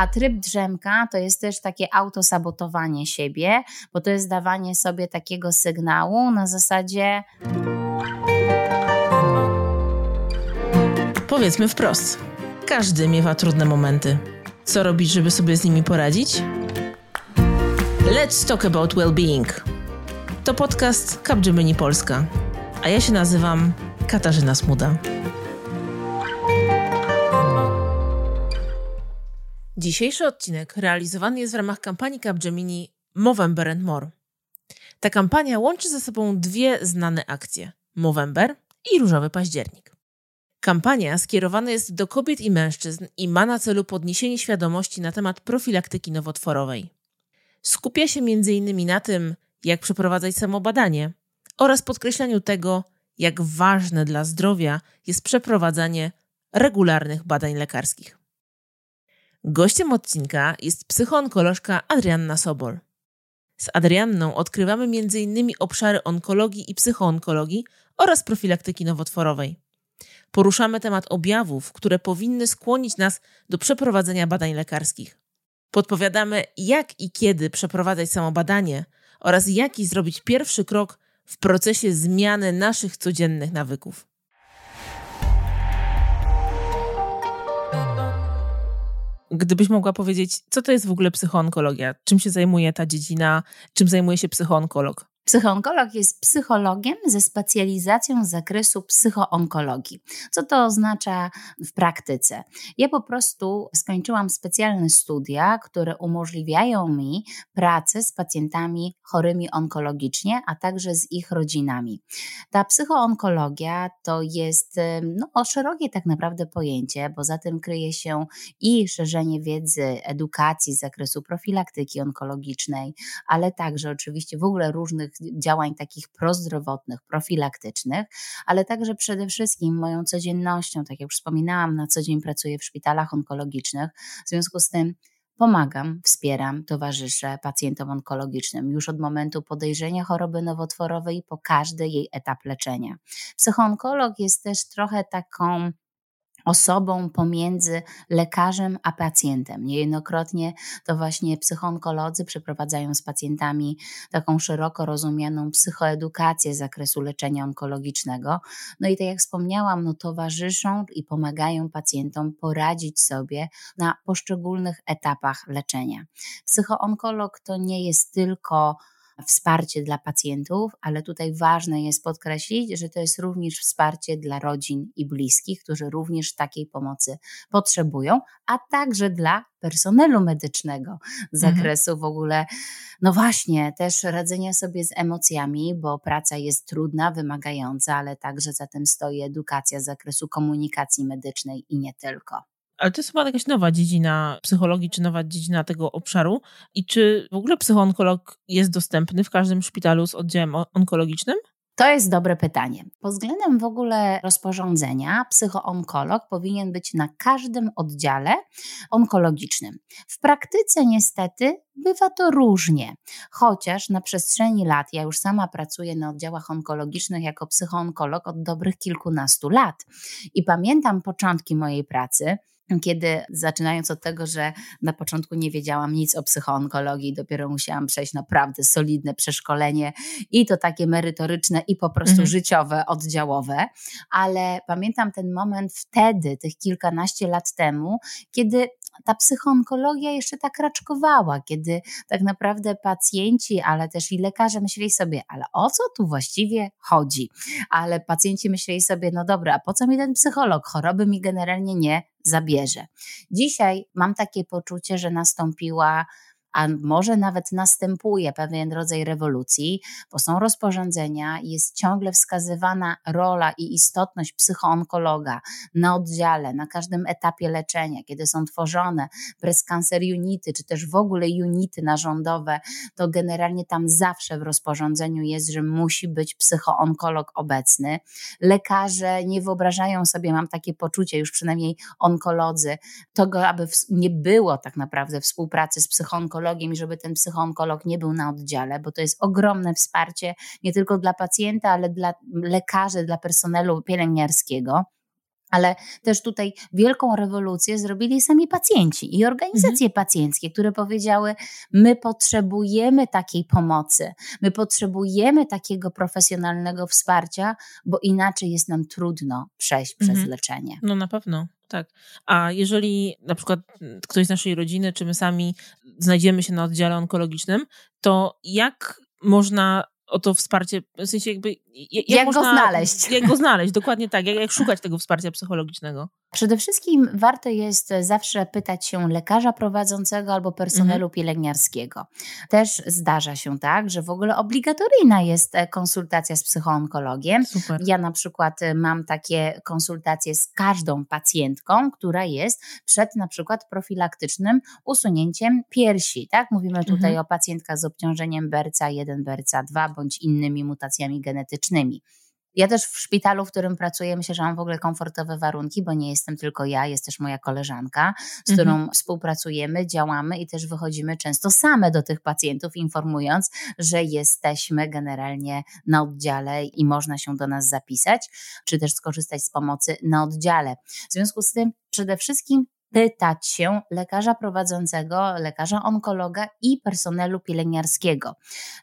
A tryb drzemka to jest też takie autosabotowanie siebie, bo to jest dawanie sobie takiego sygnału na zasadzie. Powiedzmy wprost: każdy miewa trudne momenty. Co robić, żeby sobie z nimi poradzić? Let's talk about well-being. To podcast Capgemini Polska, a ja się nazywam Katarzyna Smuda. Dzisiejszy odcinek realizowany jest w ramach kampanii Capgemini Movember and More. Ta kampania łączy ze sobą dwie znane akcje: Movember i Różowy Październik. Kampania skierowana jest do kobiet i mężczyzn i ma na celu podniesienie świadomości na temat profilaktyki nowotworowej. Skupia się m.in. na tym, jak przeprowadzać samobadanie oraz podkreślaniu tego, jak ważne dla zdrowia jest przeprowadzanie regularnych badań lekarskich. Gościem odcinka jest psychoonkolożka Adrianna Sobol. Z Adrianną odkrywamy m.in. obszary onkologii i psychoonkologii oraz profilaktyki nowotworowej. Poruszamy temat objawów, które powinny skłonić nas do przeprowadzenia badań lekarskich. Podpowiadamy, jak i kiedy przeprowadzać samobadanie oraz jaki zrobić pierwszy krok w procesie zmiany naszych codziennych nawyków. Gdybyś mogła powiedzieć, co to jest w ogóle psychoonkologia? Czym się zajmuje ta dziedzina? Czym zajmuje się psychoonkolog? Psychoonkolog jest psychologiem ze specjalizacją z zakresu psychoonkologii. Co to oznacza w praktyce? Ja po prostu skończyłam specjalne studia, które umożliwiają mi pracę z pacjentami chorymi onkologicznie, a także z ich rodzinami. Ta psychoonkologia to jest no, szerokie tak naprawdę pojęcie, bo za tym kryje się i szerzenie wiedzy, edukacji z zakresu profilaktyki onkologicznej, ale także oczywiście w ogóle różnych działań takich prozdrowotnych, profilaktycznych, ale także przede wszystkim moją codziennością, tak jak już wspominałam, na co dzień pracuję w szpitalach onkologicznych, w związku z tym Pomagam, wspieram, towarzyszę pacjentom onkologicznym już od momentu podejrzenia choroby nowotworowej po każdy jej etap leczenia. Psychoonkolog jest też trochę taką osobą pomiędzy lekarzem a pacjentem. Niejednokrotnie to właśnie psychoonkolodzy przeprowadzają z pacjentami taką szeroko rozumianą psychoedukację z zakresu leczenia onkologicznego. No i tak jak wspomniałam, no towarzyszą i pomagają pacjentom poradzić sobie na poszczególnych etapach leczenia. Psychoonkolog to nie jest tylko wsparcie dla pacjentów, ale tutaj ważne jest podkreślić, że to jest również wsparcie dla rodzin i bliskich, którzy również takiej pomocy potrzebują, a także dla personelu medycznego z mhm. zakresu w ogóle, no właśnie, też radzenia sobie z emocjami, bo praca jest trudna, wymagająca, ale także za tym stoi edukacja z zakresu komunikacji medycznej i nie tylko. Ale to jest chyba jakaś nowa dziedzina psychologii, czy nowa dziedzina tego obszaru. I czy w ogóle psychoonkolog jest dostępny w każdym szpitalu z oddziałem onkologicznym? To jest dobre pytanie. Pod względem w ogóle rozporządzenia, psychoonkolog powinien być na każdym oddziale onkologicznym. W praktyce niestety bywa to różnie, chociaż na przestrzeni lat, ja już sama pracuję na oddziałach onkologicznych jako psychoonkolog od dobrych kilkunastu lat i pamiętam początki mojej pracy kiedy zaczynając od tego, że na początku nie wiedziałam nic o psychoonkologii, dopiero musiałam przejść naprawdę solidne przeszkolenie i to takie merytoryczne i po prostu mhm. życiowe, oddziałowe, ale pamiętam ten moment wtedy, tych kilkanaście lat temu, kiedy ta psychoonkologia jeszcze tak raczkowała, kiedy tak naprawdę pacjenci, ale też i lekarze myśleli sobie, ale o co tu właściwie chodzi? Ale pacjenci myśleli sobie, no dobra, a po co mi ten psycholog? Choroby mi generalnie nie zabierze. Dzisiaj mam takie poczucie, że nastąpiła a może nawet następuje pewien rodzaj rewolucji, bo są rozporządzenia, jest ciągle wskazywana rola i istotność psychoonkologa na oddziale, na każdym etapie leczenia, kiedy są tworzone breast cancer unity, czy też w ogóle unity narządowe, to generalnie tam zawsze w rozporządzeniu jest, że musi być psychoonkolog obecny. Lekarze nie wyobrażają sobie, mam takie poczucie, już przynajmniej onkolodzy, tego, aby nie było tak naprawdę współpracy z psychoonkologiem, psychologiem i żeby ten psychoonkolog nie był na oddziale, bo to jest ogromne wsparcie nie tylko dla pacjenta, ale dla lekarzy, dla personelu pielęgniarskiego. Ale też tutaj wielką rewolucję zrobili sami pacjenci i organizacje mhm. pacjenckie, które powiedziały: My potrzebujemy takiej pomocy, my potrzebujemy takiego profesjonalnego wsparcia, bo inaczej jest nam trudno przejść mhm. przez leczenie. No na pewno. Tak. A jeżeli na przykład ktoś z naszej rodziny, czy my sami znajdziemy się na oddziale onkologicznym, to jak można o to wsparcie, w sensie jakby... Jak, jak można, go znaleźć. Jak go znaleźć, dokładnie tak. Jak, jak szukać tego wsparcia psychologicznego? Przede wszystkim warto jest zawsze pytać się lekarza prowadzącego albo personelu mhm. pielęgniarskiego. Też zdarza się tak, że w ogóle obligatoryjna jest e, konsultacja z psychoonkologiem. Super. Ja na przykład e, mam takie konsultacje z każdą pacjentką, która jest przed na przykład profilaktycznym usunięciem piersi. Tak? Mówimy tutaj mhm. o pacjentkach z obciążeniem BRCA1, BRCA2 bądź innymi mutacjami genetycznymi. Ja też w szpitalu, w którym pracuję, myślę, że mam w ogóle komfortowe warunki, bo nie jestem tylko ja, jest też moja koleżanka, z którą mhm. współpracujemy, działamy i też wychodzimy często same do tych pacjentów, informując, że jesteśmy generalnie na oddziale i można się do nas zapisać, czy też skorzystać z pomocy na oddziale. W związku z tym przede wszystkim pytać się lekarza prowadzącego, lekarza onkologa i personelu pielęgniarskiego.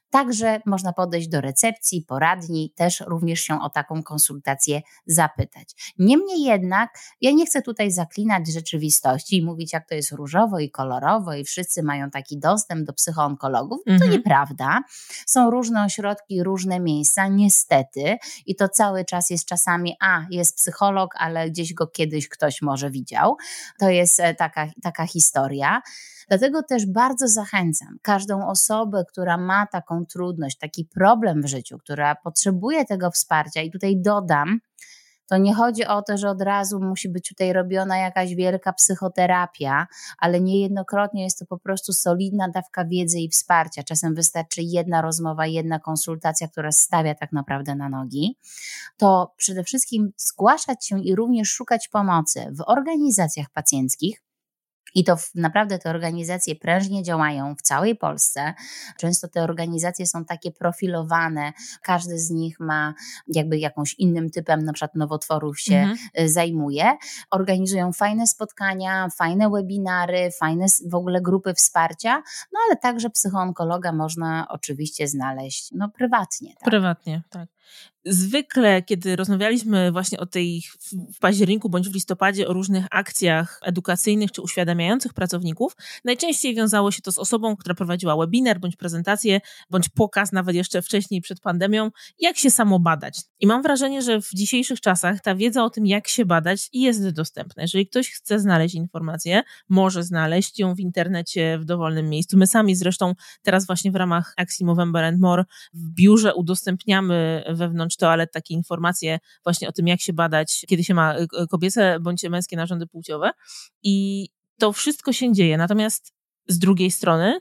Także można podejść do recepcji, poradni, też również się o taką konsultację zapytać. Niemniej jednak, ja nie chcę tutaj zaklinać rzeczywistości i mówić, jak to jest różowo i kolorowo, i wszyscy mają taki dostęp do psychoonkologów. To mhm. nieprawda. Są różne ośrodki, różne miejsca, niestety, i to cały czas jest czasami, a jest psycholog, ale gdzieś go kiedyś ktoś może widział. To jest e, taka, taka historia. Dlatego też bardzo zachęcam każdą osobę, która ma taką trudność, taki problem w życiu, która potrzebuje tego wsparcia, i tutaj dodam, to nie chodzi o to, że od razu musi być tutaj robiona jakaś wielka psychoterapia, ale niejednokrotnie jest to po prostu solidna dawka wiedzy i wsparcia. Czasem wystarczy jedna rozmowa, jedna konsultacja, która stawia tak naprawdę na nogi. To przede wszystkim zgłaszać się i również szukać pomocy w organizacjach pacjenckich, i to naprawdę te organizacje prężnie działają w całej Polsce. Często te organizacje są takie profilowane, każdy z nich ma jakby jakąś innym typem na przykład nowotworów się mhm. Y, zajmuje. Organizują fajne spotkania, fajne webinary, fajne w ogóle grupy wsparcia, no ale także psychoonkologa można oczywiście znaleźć no prywatnie. Tak? Prywatnie, tak. Zwykle, kiedy rozmawialiśmy właśnie o tej w październiku bądź w listopadzie o różnych akcjach edukacyjnych czy uświadamiających pracowników, najczęściej wiązało się to z osobą, która prowadziła webinar bądź prezentację, bądź pokaz nawet jeszcze wcześniej przed pandemią, jak się samo badać. I mam wrażenie, że w dzisiejszych czasach ta wiedza o tym, jak się badać, jest dostępna. Jeżeli ktoś chce znaleźć informację, może znaleźć ją w internecie w dowolnym miejscu. My sami zresztą teraz właśnie w ramach akcji Movember and More w biurze udostępniamy wewnątrz toalet takie informacje właśnie o tym, jak się badać, kiedy się ma y, kobiece bądź męskie narządy płciowe. I to wszystko się dzieje. Natomiast z drugiej strony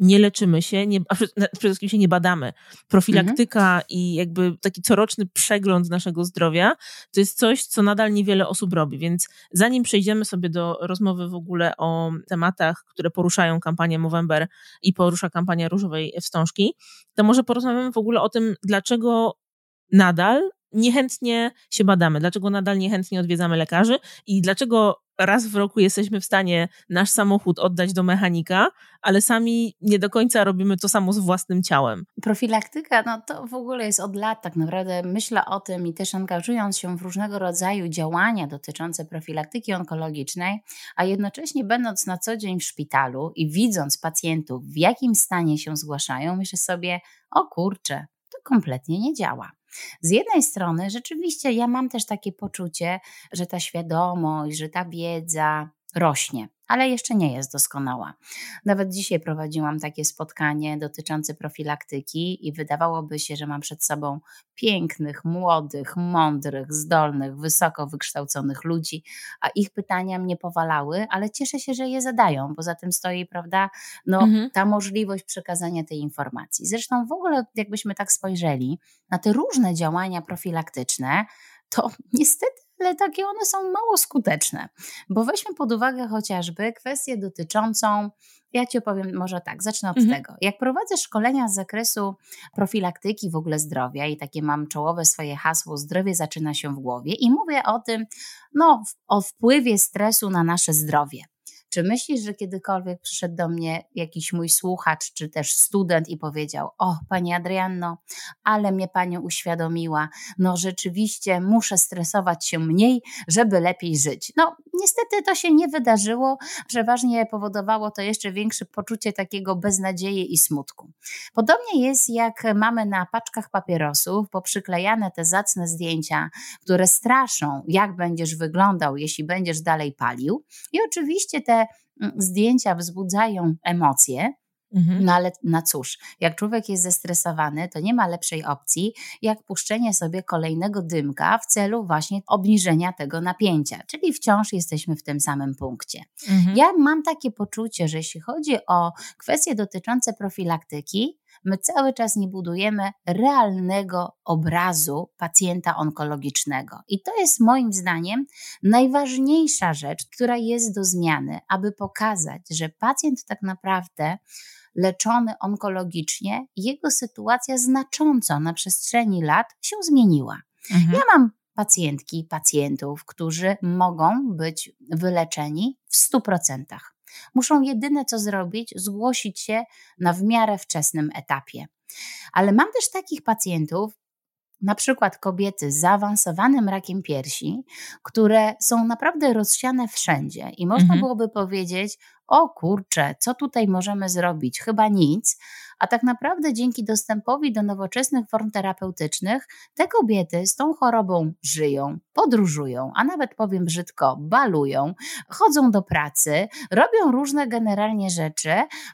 nie leczymy się, nie, a przede wszystkim się nie badamy. Profilaktyka mhm. i jakby taki coroczny przegląd naszego zdrowia to jest coś, co nadal niewiele osób robi. Więc zanim przejdziemy sobie do rozmowy w ogóle o tematach, które poruszają kampanię Movember i porusza kampania Różowej Wstążki, to może porozmawiamy w ogóle o tym, dlaczego nadal niechętnie się badamy, dlaczego nadal niechętnie odwiedzamy lekarzy i dlaczego raz w roku jesteśmy w stanie nasz samochód oddać do mechanika, ale sami nie do końca robimy to samo z własnym ciałem. Profilaktyka, no to w ogóle jest od lat tak naprawdę. Myślę o tym i też angażując się w różnego rodzaju działania dotyczące profilaktyki onkologicznej, a jednocześnie będąc na co dzień w szpitalu i widząc pacjentów, w jakim stanie się zgłaszają, myślę sobie, o kurczę, to kompletnie nie działa. Z jednej strony rzeczywiście ja mam też takie poczucie, że ta świadomość, że ta wiedza rośnie ale jeszcze nie jest doskonała. Nawet dzisiaj prowadziłam takie spotkanie dotyczące profilaktyki i wydawałoby się, że mam przed sobą pięknych, młodych, mądrych, zdolnych, wysoko wykształconych ludzi, a ich pytania mnie powalały, ale cieszę się, że je zadają. Poza tym stoi, prawda, no, mhm. ta możliwość przekazania tej informacji. Zresztą w ogóle, jakbyśmy tak spojrzeli na te różne działania profilaktyczne, to niestety ale takie one są mało skuteczne. Bo weźmy pod uwagę chociażby kwestię dotyczącą ja Ci opowiem może tak, zacznę od mhm. tego. Jak prowadzę szkolenia z zakresu profilaktyki w ogóle zdrowia i takie mam czołowe swoje hasło zdrowie zaczyna się w głowie i mówię o tym, no o wpływie stresu na nasze zdrowie. Czy myślisz, że kiedykolwiek przyszedł do mnie jakiś mój słuchacz, czy też student i powiedział: O, pani Adrianno, ale mnie pani uświadomiła, no rzeczywiście muszę stresować się mniej, żeby lepiej żyć. No, niestety to się nie wydarzyło. Przeważnie powodowało to jeszcze większe poczucie takiego beznadziei i smutku. Podobnie jest, jak mamy na paczkach papierosów poprzyklejane te zacne zdjęcia, które straszą, jak będziesz wyglądał, jeśli będziesz dalej palił. I oczywiście te Mm, zdjęcia wzbudzają emocje, Mhm. No ale na cóż, jak człowiek jest zestresowany, to nie ma lepszej opcji, jak puszczenie sobie kolejnego dymka w celu właśnie obniżenia tego napięcia, czyli wciąż jesteśmy w tym samym punkcie. Mhm. Ja mam takie poczucie, że jeśli chodzi o kwestie dotyczące profilaktyki, my cały czas nie budujemy realnego obrazu pacjenta onkologicznego. I to jest moim zdaniem najważniejsza rzecz, która jest do zmiany, aby pokazać, że pacjent tak naprawdę leczony onkologicznie, jego sytuacja znacząco na przestrzeni lat się zmieniła. Mhm. Ja mam pacjentki, pacjentów, którzy mogą być wyleczeni w 100%. Muszą jedyne co zrobić, zgłosić się na w miarę wczesnym etapie. Ale mam też takich pacjentów, na przykład kobiety z zaawansowanym rakiem piersi, które są naprawdę rozsiane wszędzie i można mhm. byłoby powiedzieć, o kurczę, co tutaj możemy zrobić? Chyba nic. A tak naprawdę dzięki dostępowi do nowoczesnych form terapeutycznych te kobiety z tą chorobą żyją, podróżują, a nawet powiem brzydko, balują, chodzą do pracy, robią różne generalnie rzeczy,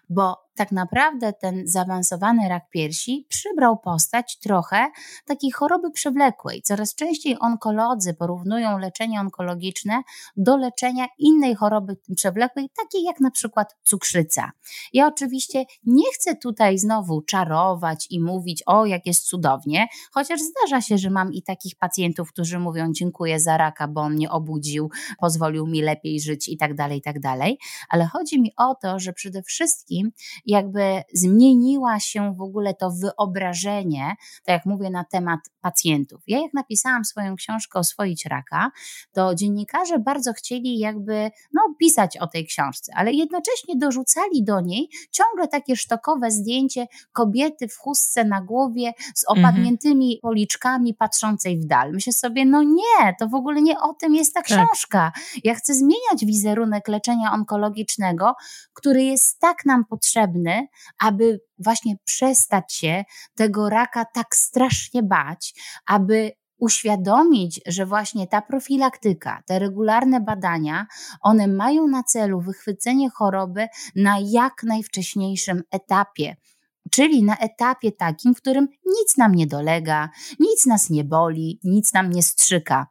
bo tak naprawdę ten zaawansowany rak piersi przybrał postać trochę takiej choroby przewlekłej. Coraz częściej onkolodzy porównują leczenie onkologiczne do leczenia innej choroby przewlekłej, takiej jak na przykład cukrzyca. Ja oczywiście nie chcę tutaj znowu czarować i mówić, o jak jest cudownie, chociaż zdarza się, że mam i takich pacjentów, którzy mówią dziękuję za raka, bo on mnie obudził, pozwolił mi lepiej żyć i tak dalej, i tak dalej. Ale chodzi mi o to, że przede wszystkim jakby zmieniła się w ogóle to wyobrażenie, tak jak mówię, na temat pacjentów. Ja jak napisałam swoją książkę Oswoić raka, to dziennikarze bardzo chcieli jakby no, pisać o tej książce, ale jednocześnie dorzucali do niej ciągle takie sztokowe zdjęcie kobiety w chustce na głowie z mhm. opadniętymi policzkami patrzącej w dal. Myślę sobie, no nie, to w ogóle nie o tym jest ta tak. książka. Ja chcę zmieniać wizerunek leczenia onkologicznego, który jest tak nam potrzebny, aby właśnie przestać się tego raka tak strasznie bać, aby uświadomić, że właśnie ta profilaktyka, te regularne badania, one mają na celu wychwycenie choroby na jak najwcześniejszym etapie. Czyli na etapie takim, w którym nic nam nie dolega, nic nas nie boli, nic nam nie strzyka.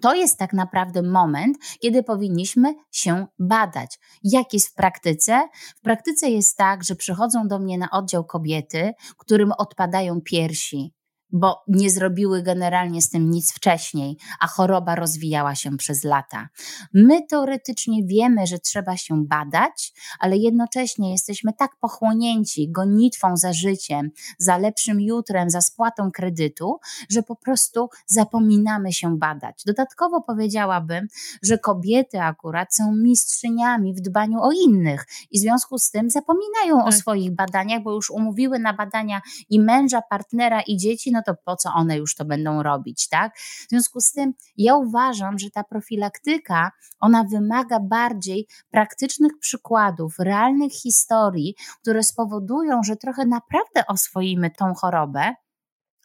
To jest tak naprawdę moment, kiedy powinniśmy się badać. Jak jest w praktyce? W praktyce jest tak, że przychodzą do mnie na oddział kobiety, którym odpadają piersi, bo nie zrobiły generalnie z tym nic wcześniej, a choroba rozwijała się przez lata. My teoretycznie wiemy, że trzeba się badać, ale jednocześnie jesteśmy tak pochłonięci gonitwą za życiem, za lepszym jutrem, za spłatą kredytu, że po prostu zapominamy się badać. Dodatkowo powiedziałabym, że kobiety akurat są mistrzyniami w dbaniu o innych i w związku z tym zapominają tak. o swoich badaniach, bo już umówiły na badania i męża, partnera i dzieci, no to po co one już to będą robić, tak? W związku z tym ja uważam, że ta profilaktyka, ona wymaga bardziej praktycznych przykładów, realnych historii, które spowodują, że trochę naprawdę oswoimy tą chorobę,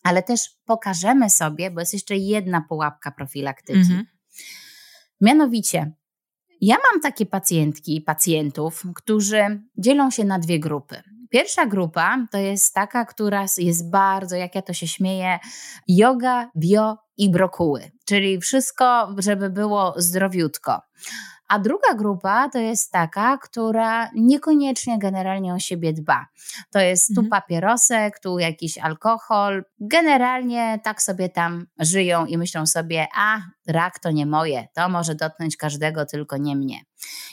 ale też pokażemy sobie, bo jest jeszcze jedna pułapka profilaktyki. Mhm. Mianowicie, ja mam takie pacjentki i pacjentów, którzy dzielą się na dwie grupy. Pierwsza grupa to jest taka, która jest bardzo, jak ja to się śmieję, yoga, bio i brokuły, czyli wszystko, żeby było zdrowiutko. A druga grupa to jest taka, która niekoniecznie generalnie o siebie dba. To jest tu mhm. papierosek, tu jakiś alkohol. Generalnie tak sobie tam żyją i myślą sobie, a rak to nie moje, to może dotknąć każdego, tylko nie mnie.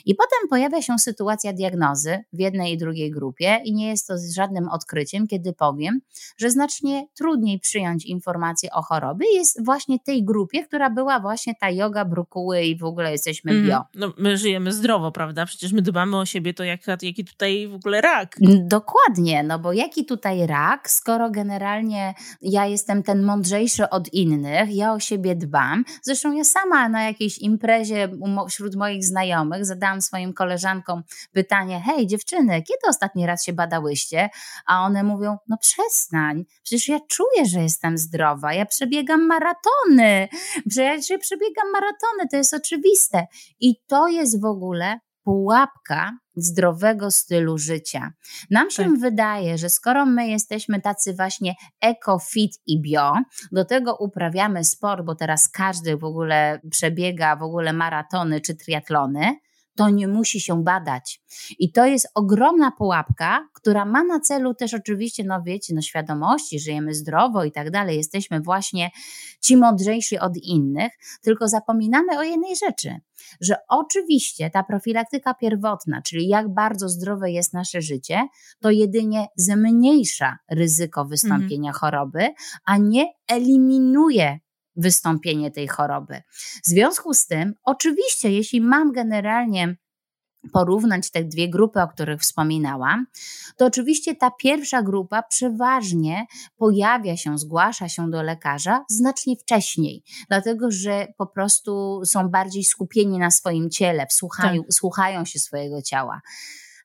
I potem pojawia się sytuacja diagnozy w jednej i drugiej grupie, i nie jest to żadnym odkryciem, kiedy powiem, że znacznie trudniej przyjąć informację o chorobie jest właśnie tej grupie, która była właśnie ta yoga, brukuły i w ogóle jesteśmy mhm. bio. No, my żyjemy zdrowo, prawda? Przecież my dbamy o siebie, to jak, jaki tutaj w ogóle rak. Dokładnie, no bo jaki tutaj rak, skoro generalnie ja jestem ten mądrzejszy od innych, ja o siebie dbam. Zresztą ja sama na jakiejś imprezie wśród moich znajomych zadałam swoim koleżankom pytanie: Hej, dziewczyny, kiedy ostatni raz się badałyście? A one mówią: No przestań, przecież ja czuję, że jestem zdrowa, ja przebiegam maratony, przecież ja przebiegam maratony, to jest oczywiste. I to jest w ogóle pułapka zdrowego stylu życia. Nam się tak. wydaje, że skoro my jesteśmy tacy właśnie eco, fit i bio, do tego uprawiamy sport, bo teraz każdy w ogóle przebiega w ogóle maratony czy triatlony, to nie musi się badać. I to jest ogromna pułapka, która ma na celu też oczywiście, no wiecie, no świadomości, żyjemy zdrowo i tak dalej, jesteśmy właśnie ci mądrzejsi od innych, tylko zapominamy o jednej rzeczy, że oczywiście ta profilaktyka pierwotna, czyli jak bardzo zdrowe jest nasze życie, to jedynie zmniejsza ryzyko wystąpienia mhm. choroby, a nie eliminuje wystąpienie tej choroby. W związku z tym, oczywiście, jeśli mam generalnie porównać te dwie grupy, o których wspominałam, to oczywiście ta pierwsza grupa przeważnie pojawia się, zgłasza się do lekarza znacznie wcześniej, dlatego że po prostu są bardziej skupieni na swoim ciele, słuchają, tak. słuchają się swojego ciała.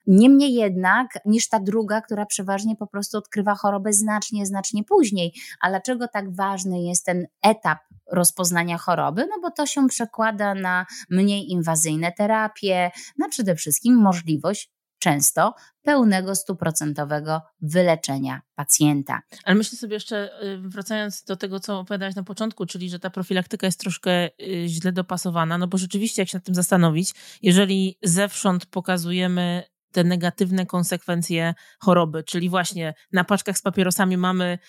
Niemniej jednak niż ta druga, która przeważnie po prostu odkrywa chorobę znacznie, znacznie później. A dlaczego tak ważny jest ten etap rozpoznania choroby? No bo to się przekłada na mniej inwazyjne terapie, na przede wszystkim możliwość często pełnego, stuprocentowego wyleczenia pacjenta. Ale myślę sobie jeszcze, y, wracając do tego, co opowiadałaś na początku, czyli że ta profilaktyka jest troszkę y, źle dopasowana, no bo rzeczywiście, jak się nad tym zastanowić, jeżeli zewsząd pokazujemy te negatywne konsekwencje choroby, czyli właśnie na paczkach z papierosami mamy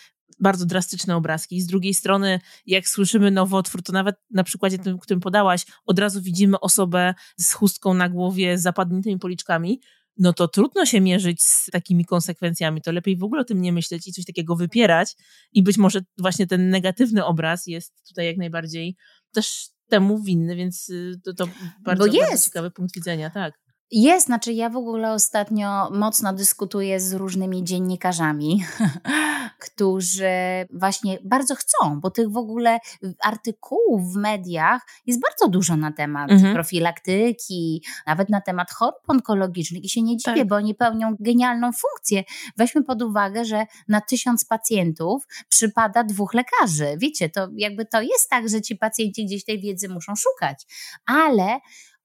bardzo drastyczne obrazki. Z drugiej strony, jak słyszymy nowotwór, to nawet na przykładzie tym, którym podałaś, od razu widzimy osobę z chustką na głowie, z zapadniętymi policzkami, no to trudno się mierzyć z takimi konsekwencjami. To lepiej w ogóle o tym nie myśleć i coś takiego wypierać. I być może właśnie ten negatywny obraz jest tutaj jak najbardziej też temu winny, więc y, to, to bardzo, bardzo ciekawy punkt widzenia, tak. Jest, znaczy ja w ogóle ostatnio mocno dyskutuję z różnymi dziennikarzami, którzy właśnie bardzo chcą, bo tych w ogóle artykułów w mediach jest bardzo dużo na temat mhm. profilaktyki, nawet na temat chorób onkologicznych i się nie dziwię, tak. bo oni pełnią genialną funkcję. Weźmy pod uwagę, że na tysiąc pacjentów przypada dwóch lekarzy. Wiecie, to jakby to jest tak, że ci pacjenci gdzieś tej wiedzy muszą szukać, ale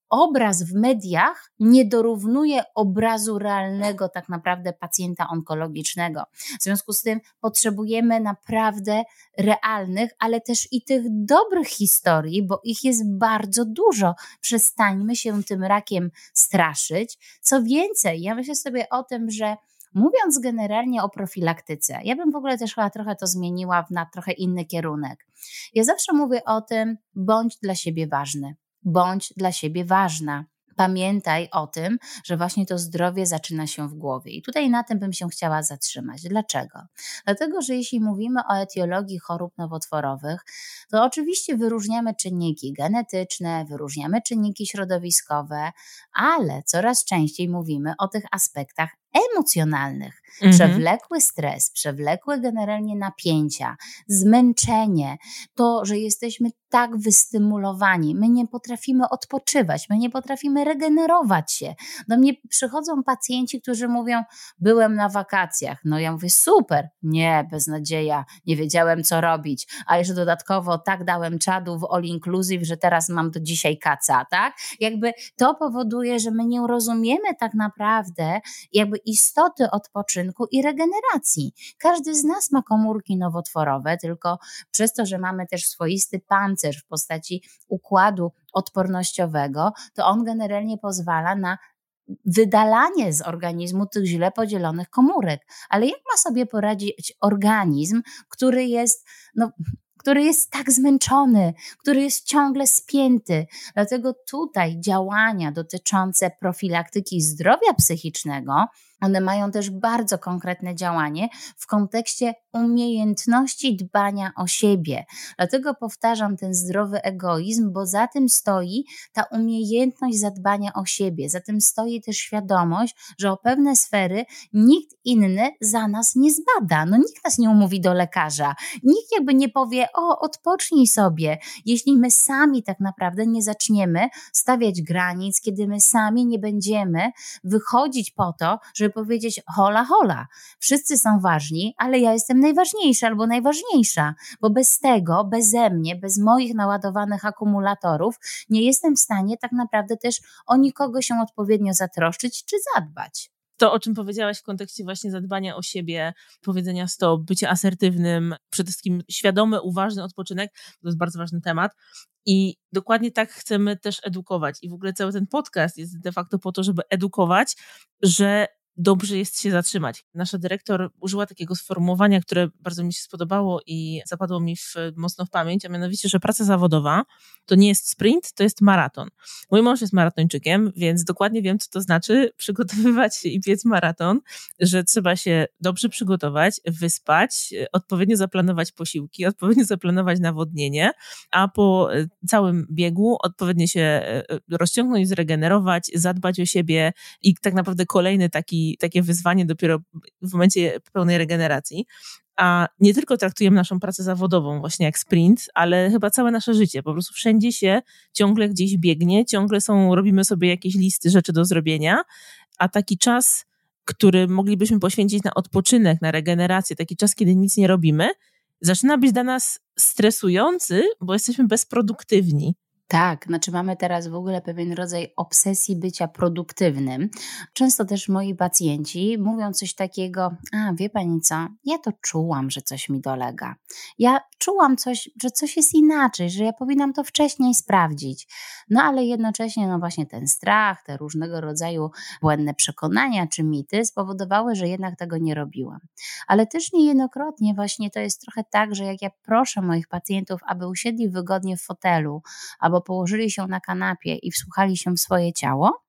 obraz w mediach nie dorównuje obrazu realnego tak naprawdę pacjenta onkologicznego. W związku z tym potrzebujemy naprawdę realnych, ale też i tych dobrych historii, bo ich jest bardzo dużo. Przestańmy się tym rakiem straszyć. Co więcej, ja myślę sobie o tym, że Mówiąc generalnie o profilaktyce, ja bym w ogóle też chyba trochę to zmieniła na trochę inny kierunek. Ja zawsze mówię o tym, bądź dla siebie ważny bądź dla siebie ważna. Pamiętaj o tym, że właśnie to zdrowie zaczyna się w głowie. I tutaj na tym bym się chciała zatrzymać. Dlaczego? Dlatego, że jeśli mówimy o etiologii chorób nowotworowych, to oczywiście wyróżniamy czynniki genetyczne, wyróżniamy czynniki środowiskowe, ale coraz częściej mówimy o tych aspektach emocjonalnych. Mhm. Przewlekły stres, przewlekłe generalnie napięcia, zmęczenie, to, że jesteśmy tak wystymulowani, my nie potrafimy odpoczywać, my nie potrafimy regenerować się. Do mnie przychodzą pacjenci, którzy mówią: Byłem na wakacjach. No ja mówię: Super, nie, beznadzieja, nie wiedziałem co robić. A jeszcze dodatkowo tak dałem czadu w all inclusive, że teraz mam do dzisiaj kaca, tak? Jakby to powoduje, że my nie rozumiemy tak naprawdę, jakby istoty odpoczynku i regeneracji. Każdy z nas ma komórki nowotworowe, tylko przez to, że mamy też swoisty pancerz w postaci układu odpornościowego, to on generalnie pozwala na wydalanie z organizmu tych źle podzielonych komórek. Ale jak ma sobie poradzić organizm, który jest no, który jest tak zmęczony, który jest ciągle spięty. Dlatego tutaj działania dotyczące profilaktyki zdrowia psychicznego one mają też bardzo konkretne działanie w kontekście umiejętności dbania o siebie. Dlatego powtarzam ten zdrowy egoizm, bo za tym stoi ta umiejętność zadbania o siebie, za tym stoi też świadomość, że o pewne sfery nikt inny za nas nie zbada. No nikt nas nie umówi do lekarza, nikt jakby nie powie, o, odpocznij sobie, jeśli my sami tak naprawdę nie zaczniemy stawiać granic, kiedy my sami nie będziemy wychodzić po to, żeby powiedzieć hola, hola, wszyscy są ważni, ale ja jestem najważniejsza albo najważniejsza, bo bez tego, beze mnie, bez moich naładowanych akumulatorów, nie jestem w stanie tak naprawdę też o nikogo się odpowiednio zatroszczyć czy zadbać to, o czym powiedziałaś w kontekście właśnie zadbania o siebie, powiedzenia stop, bycie asertywnym, przede wszystkim świadomy, uważny odpoczynek, to jest bardzo ważny temat. I dokładnie tak chcemy też edukować. I w ogóle cały ten podcast jest de facto po to, żeby edukować, że dobrze jest się zatrzymać. Nasza dyrektor użyła takiego sformułowania, które bardzo mi się spodobało i zapadło mi w, mocno w pamięć, a mianowicie, że praca zawodowa to nie jest sprint, to jest maraton. Mój mąż jest maratończykiem, więc dokładnie wiem, co to znaczy przygotowywać się i biec maraton, że trzeba się dobrze przygotować, wyspać, odpowiednio zaplanować posiłki, odpowiednio zaplanować nawodnienie, a po e, całym biegu odpowiednio się e, rozciągnąć, zregenerować, zadbać o siebie i tak naprawdę kolejny taki takie wyzwanie dopiero w momencie pełnej regeneracji. A nie tylko traktujemy naszą pracę zawodową właśnie jak sprint, ale chyba całe nasze życie. Po prostu wszędzie się ciągle gdzieś biegnie, ciągle są, robimy sobie jakieś listy rzeczy do zrobienia, a taki czas, który moglibyśmy poświęcić na odpoczynek, na regenerację, taki czas, kiedy nic nie robimy, zaczyna być dla nas stresujący, bo jesteśmy bezproduktywni. Tak, znaczy mamy teraz w ogóle pewien rodzaj obsesji bycia produktywnym. Często też moi pacjenci mówią coś takiego, a wie pani co, ja to czułam, że coś mi dolega. Ja czułam coś, że coś jest inaczej, że ja powinnam to wcześniej sprawdzić. No ale jednocześnie no właśnie ten strach, te różnego rodzaju błędne przekonania czy mity spowodowały, że jednak tego nie robiłam. Ale też niejednokrotnie właśnie to jest trochę tak, że jak ja proszę moich pacjentów, aby usiedli wygodnie w fotelu, albo albo położyli się na kanapie i wsłuchali się w swoje ciało,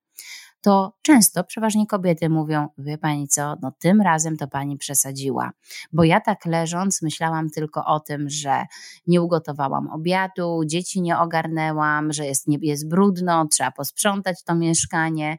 to często, przeważnie kobiety mówią: Wie pani co, no tym razem to pani przesadziła, bo ja tak leżąc myślałam tylko o tym, że nie ugotowałam obiadu, dzieci nie ogarnęłam, że jest, jest brudno, trzeba posprzątać to mieszkanie.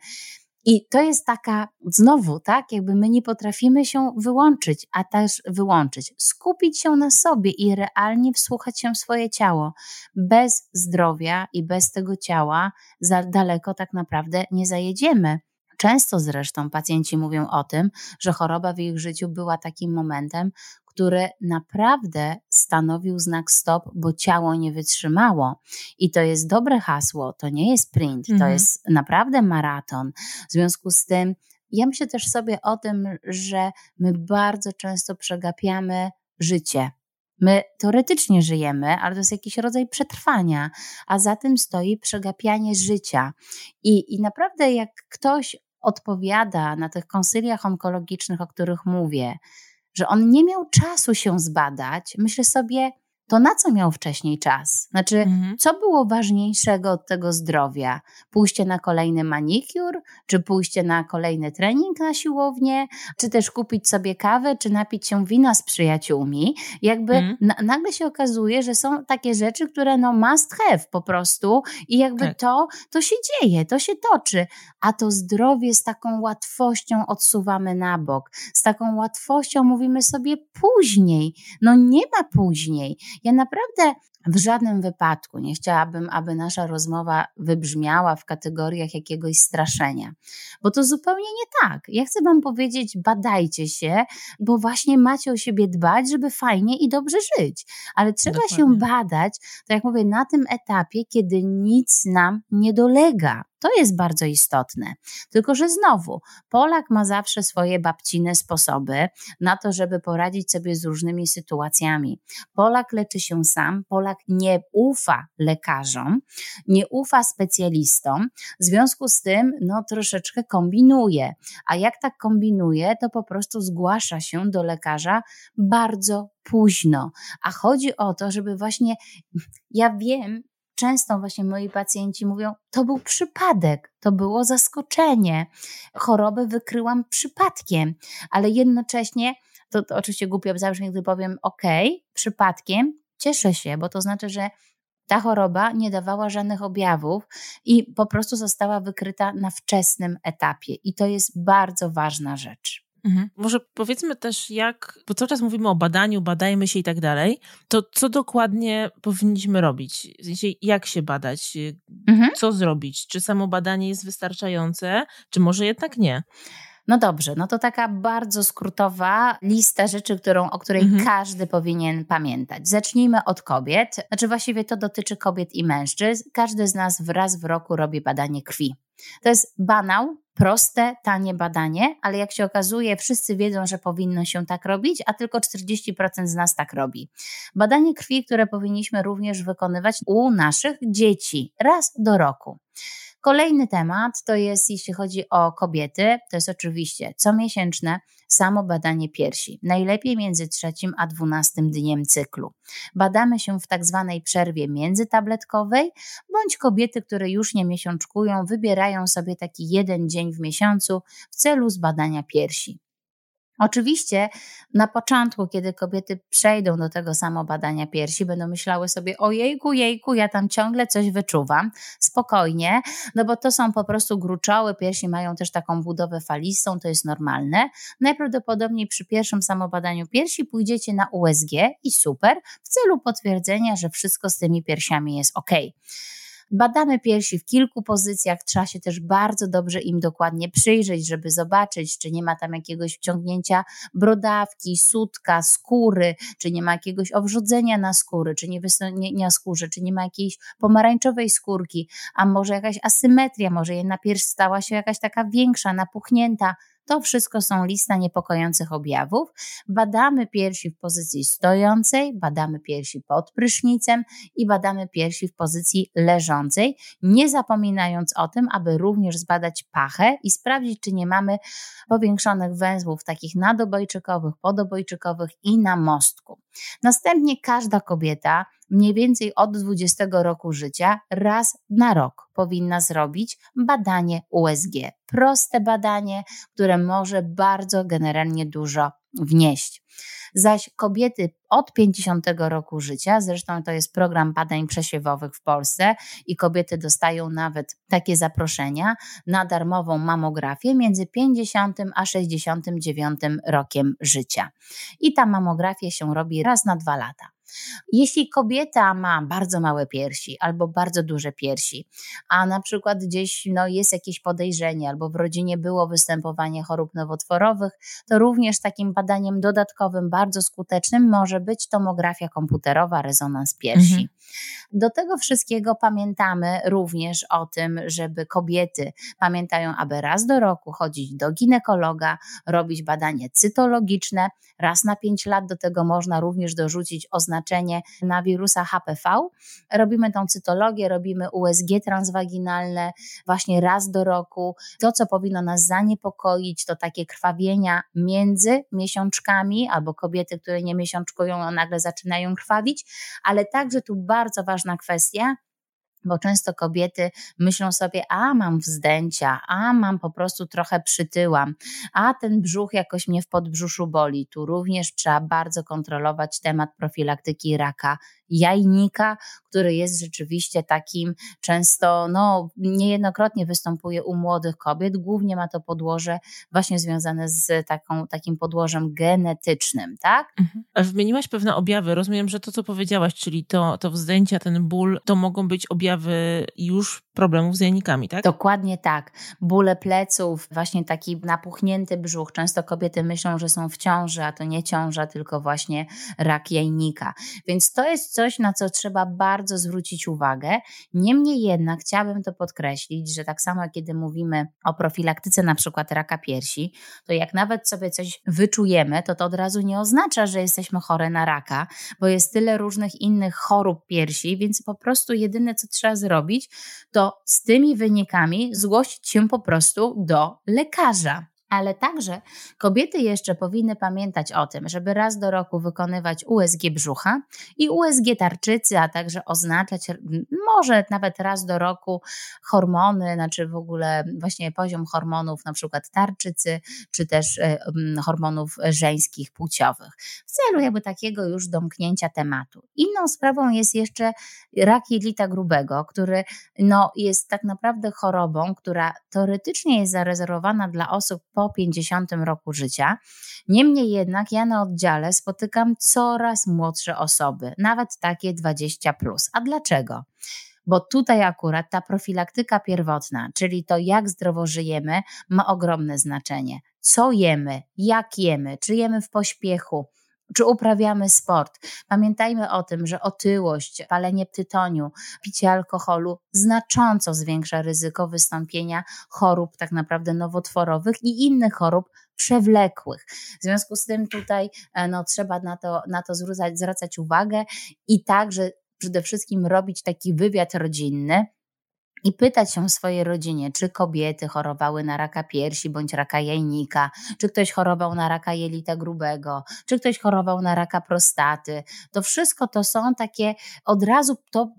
I to jest taka, znowu, tak, jakby my nie potrafimy się wyłączyć, a też wyłączyć, skupić się na sobie i realnie wsłuchać się w swoje ciało. Bez zdrowia i bez tego ciała za daleko tak naprawdę nie zajedziemy. Często zresztą pacjenci mówią o tym, że choroba w ich życiu była takim momentem, który naprawdę stanowił znak stop, bo ciało nie wytrzymało. I to jest dobre hasło, to nie jest sprint, mhm. to jest naprawdę maraton. W związku z tym, ja myślę też sobie o tym, że my bardzo często przegapiamy życie. My teoretycznie żyjemy, ale to jest jakiś rodzaj przetrwania, a za tym stoi przegapianie życia. I, i naprawdę, jak ktoś odpowiada na tych konsyliach onkologicznych, o których mówię, że on nie miał czasu się zbadać, myślę sobie, to na co miał wcześniej czas? Znaczy, mhm. co było ważniejszego od tego zdrowia? Pójście na kolejny manikur, czy pójście na kolejny trening na siłownię, czy też kupić sobie kawę, czy napić się wina z przyjaciółmi? Jakby mhm. na, nagle się okazuje, że są takie rzeczy, które no must have po prostu i jakby tak. to, to się dzieje, to się toczy. A to zdrowie z taką łatwością odsuwamy na bok, z taką łatwością mówimy sobie później. No nie ma później. Ja naprawdę w żadnym wypadku nie chciałabym, aby nasza rozmowa wybrzmiała w kategoriach jakiegoś straszenia, bo to zupełnie nie tak. Ja chcę Wam powiedzieć, badajcie się, bo właśnie macie o siebie dbać, żeby fajnie i dobrze żyć. Ale trzeba Dokładnie. się badać, tak jak mówię, na tym etapie, kiedy nic nam nie dolega. To jest bardzo istotne. Tylko, że znowu, Polak ma zawsze swoje babcine sposoby na to, żeby poradzić sobie z różnymi sytuacjami. Polak leczy się sam, Polak gynekolog nie ufa lekarzom, nie ufa specjalistom, w związku z tym no troszeczkę kombinuje. A jak tak kombinuje, to po prostu zgłasza się do lekarza bardzo późno. A chodzi o to, żeby właśnie, ja wiem, często właśnie moi pacjenci mówią, to był przypadek, to było zaskoczenie. Chorobę wykryłam przypadkiem, ale jednocześnie, to, to oczywiście głupio zabrzmi, gdy powiem, ok, przypadkiem, cieszę się, bo to znaczy, że ta choroba nie dawała żadnych objawów i po prostu została wykryta na wczesnym etapie. I to jest bardzo ważna rzecz. Mhm. Może powiedzmy też, jak, bo cały czas mówimy o badaniu, badajmy się i tak dalej, to co dokładnie powinniśmy robić? W sensie, jak się badać? Mhm. Co zrobić? Czy samo badanie jest wystarczające, czy może jednak nie? No dobrze, no to taka bardzo skrótowa lista rzeczy, którą, o której mhm. każdy powinien pamiętać. Zacznijmy od kobiet. Znaczy właściwie to dotyczy kobiet i mężczyzn. Każdy z nas raz w roku robi badanie krwi. To jest banał, proste, tanie badanie, ale jak się okazuje, wszyscy wiedzą, że powinno się tak robić, a tylko 40% z nas tak robi. Badanie krwi, które powinniśmy również wykonywać u naszych dzieci raz do roku. Kolejny temat to jest, jeśli chodzi o kobiety, to jest oczywiście comiesięczne samo badanie piersi, najlepiej między trzecim a dwunastym dniem cyklu. Badamy się w tak zwanej przerwie międzytabletkowej, bądź kobiety, które już nie miesiączkują, wybierają sobie taki jeden dzień w miesiącu w celu zbadania piersi. Oczywiście na początku, kiedy kobiety przejdą do tego samo badania piersi, będą myślały sobie, ojejku, jejku, ja tam ciągle coś wyczuwam, spokojnie, no bo to są po prostu gruczoły, piersi mają też taką budowę falistą, to jest normalne. Najprawdopodobniej przy pierwszym samobadaniu piersi pójdziecie na USG i super, w celu potwierdzenia, że wszystko z tymi piersiami jest ok. Badamy piersi w kilku pozycjach, trzeba się też bardzo dobrze im dokładnie przyjrzeć, żeby zobaczyć, czy nie ma tam jakiegoś wciągnięcia brodawki, sutka, skóry, czy nie ma jakiegoś owrzodzenia na skóry, czy nie, nie skórze, czy nie ma jakiejś pomarańczowej skórki, a może jakaś asymetria, może jedna pierś stała się jakaś taka większa, napuchnięta, to wszystko są lista niepokojących objawów. Badamy piersi w pozycji stojącej, badamy piersi pod prysznicem i badamy piersi w pozycji leżącej, nie zapominając o tym, aby również zbadać pachę i sprawdzić, czy nie mamy powiększonych węzłów takich nadobojczykowych, podobojczykowych i na mostku. Następnie każda kobieta mniej więcej od 20 roku życia raz na rok powinna zrobić badanie USG. Proste badanie, które może bardzo generalnie dużo wnieść. Zaś kobiety od 50 roku życia, zresztą to jest program badań przesiewowych w Polsce i kobiety dostają nawet takie zaproszenia na darmową mamografię między 50 a 69 rokiem życia. I ta mamografia się robi raz na dwa lata. Jeśli kobieta ma bardzo małe piersi albo bardzo duże piersi, a na przykład gdzieś no, jest jakieś podejrzenie albo w rodzinie było występowanie chorób nowotworowych, to również takim badaniem dodatkowym, bardzo skutecznym może być tomografia komputerowa, rezonans piersi. Mhm. Do tego wszystkiego pamiętamy również o tym, żeby kobiety pamiętają, aby raz do roku chodzić do ginekologa, robić badanie cytologiczne, raz na pięć lat do tego można również dorzucić oznaczenie oznaczenie na wirusa HPV. Robimy tą cytologię, robimy USG transwaginalne właśnie raz do roku. To, co powinno nas zaniepokoić, to takie krwawienia między miesiączkami albo kobiety, które nie miesiączkują, a nagle zaczynają krwawić, ale także tu bardzo ważna kwestia, bo często kobiety myślą sobie, a mam wzdęcia, a mam po prostu trochę przytyłam, a ten brzuch jakoś mnie w podbrzuszu boli. Tu również trzeba bardzo kontrolować temat profilaktyki raka jajnika, który jest rzeczywiście takim często, no niejednokrotnie występuje u młodych kobiet, głównie ma to podłoże właśnie związane z taką, takim podłożem genetycznym, tak? Mhm. A wymieniłaś pewne objawy, rozumiem, że to co powiedziałaś, czyli to, to wzdęcia, ten ból, to mogą być objawy już problemów z jajnikami, tak? Dokładnie tak. Bóle pleców, właśnie taki napuchnięty brzuch. Często kobiety myślą, że są w ciąży, a to nie ciąża, tylko właśnie rak jajnika. Więc to jest coś, na co trzeba bardzo zwrócić uwagę. Niemniej jednak chciałabym to podkreślić, że tak samo kiedy mówimy o profilaktyce na przykład raka piersi, to jak nawet sobie coś wyczujemy, to to od razu nie oznacza, że jesteśmy chore na raka, bo jest tyle różnych innych chorób piersi, więc po prostu jedyne co trzeba zrobić, to z tymi wynikami zgłosić się po prostu do lekarza. Ale także kobiety jeszcze powinny pamiętać o tym, żeby raz do roku wykonywać USG brzucha i USG tarczycy, a także oznaczać może nawet raz do roku hormony, znaczy w ogóle właśnie poziom hormonów, na przykład tarczycy, czy też e, hormonów żeńskich, płciowych, w celu jakby takiego już domknięcia tematu. Inną sprawą jest jeszcze rak jelita grubego, który no, jest tak naprawdę chorobą, która teoretycznie jest zarezerwowana dla osób po 50 roku życia. Niemniej jednak ja na oddziale spotykam coraz młodsze osoby, nawet takie 20. Plus. A dlaczego? bo tutaj akurat ta profilaktyka pierwotna, czyli to jak zdrowo żyjemy, ma ogromne znaczenie. Co jemy, jak jemy, czy jemy w pośpiechu, czy uprawiamy sport. Pamiętajmy o tym, że otyłość, palenie tytoniu, picie alkoholu znacząco zwiększa ryzyko wystąpienia chorób tak naprawdę nowotworowych i innych chorób przewlekłych. W związku z tym tutaj e, no, trzeba na to, na to zwracać, zwracać uwagę i także przede wszystkim robić taki wywiad rodzinny, i pytać się w swojej rodzinie, czy kobiety chorowały na raka piersi bądź raka jajnika, czy ktoś chorował na raka jelita grubego, czy ktoś chorował na raka prostaty. To wszystko to są takie, od razu to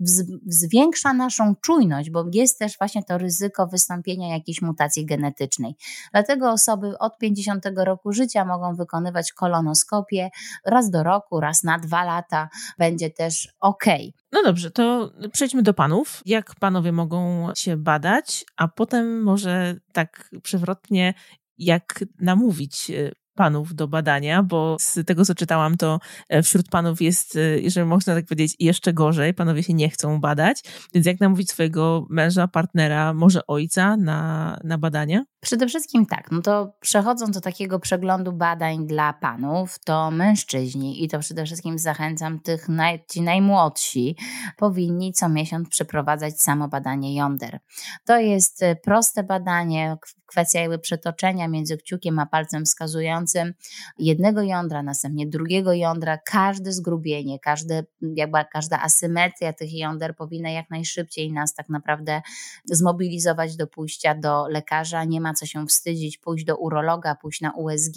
zwiększa naszą czujność, bo jest też właśnie to ryzyko wystąpienia jakiejś mutacji genetycznej. Dlatego osoby od 50 roku życia mogą wykonywać kolonoskopię raz do roku, raz na dwa lata, będzie też ok. No dobrze, to przejdźmy do panów. Jak panowie mogą się badać, a potem może tak przewrotnie, jak namówić e, panów do badania, bo z tego, co czytałam, to e, wśród panów jest, e, jeżeli można tak powiedzieć, jeszcze gorzej. Panowie się nie chcą badać. Więc jak namówić swojego męża, partnera, może ojca na, na badania? Przede wszystkim tak, no to przechodząc do takiego przeglądu badań dla panów, to mężczyźni, i to przede wszystkim zachęcam tych naj, ci najmłodsi, powinni co miesiąc przeprowadzać samo badanie jąder. To jest e, proste badanie, kwestia jakby przetoczenia między kciukiem a palcem wskazującym jednego jądra, następnie drugiego jądra, każde zgrubienie, każde, jakby każda asymetria tych jąder powinna jak najszybciej nas tak naprawdę zmobilizować do pójścia do lekarza. Nie ma co się wstydzić, pójść do urologa, pójść na USG,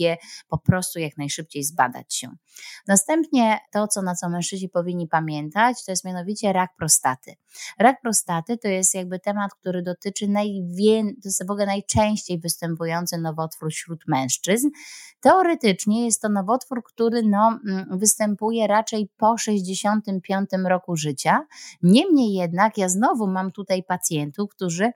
po prostu jak najszybciej zbadać się. Następnie to, co na co mężczyźni powinni pamiętać, to jest mianowicie rak prostaty. Rak prostaty to jest jakby temat, który dotyczy najwię- to jest w ogóle najczęściej występujący nowotwór wśród mężczyzn. Teoretycznie jest to nowotwór, który no, mm, występuje raczej po 65 roku życia. Niemniej jednak ja znowu mam tutaj pacjentów, którzy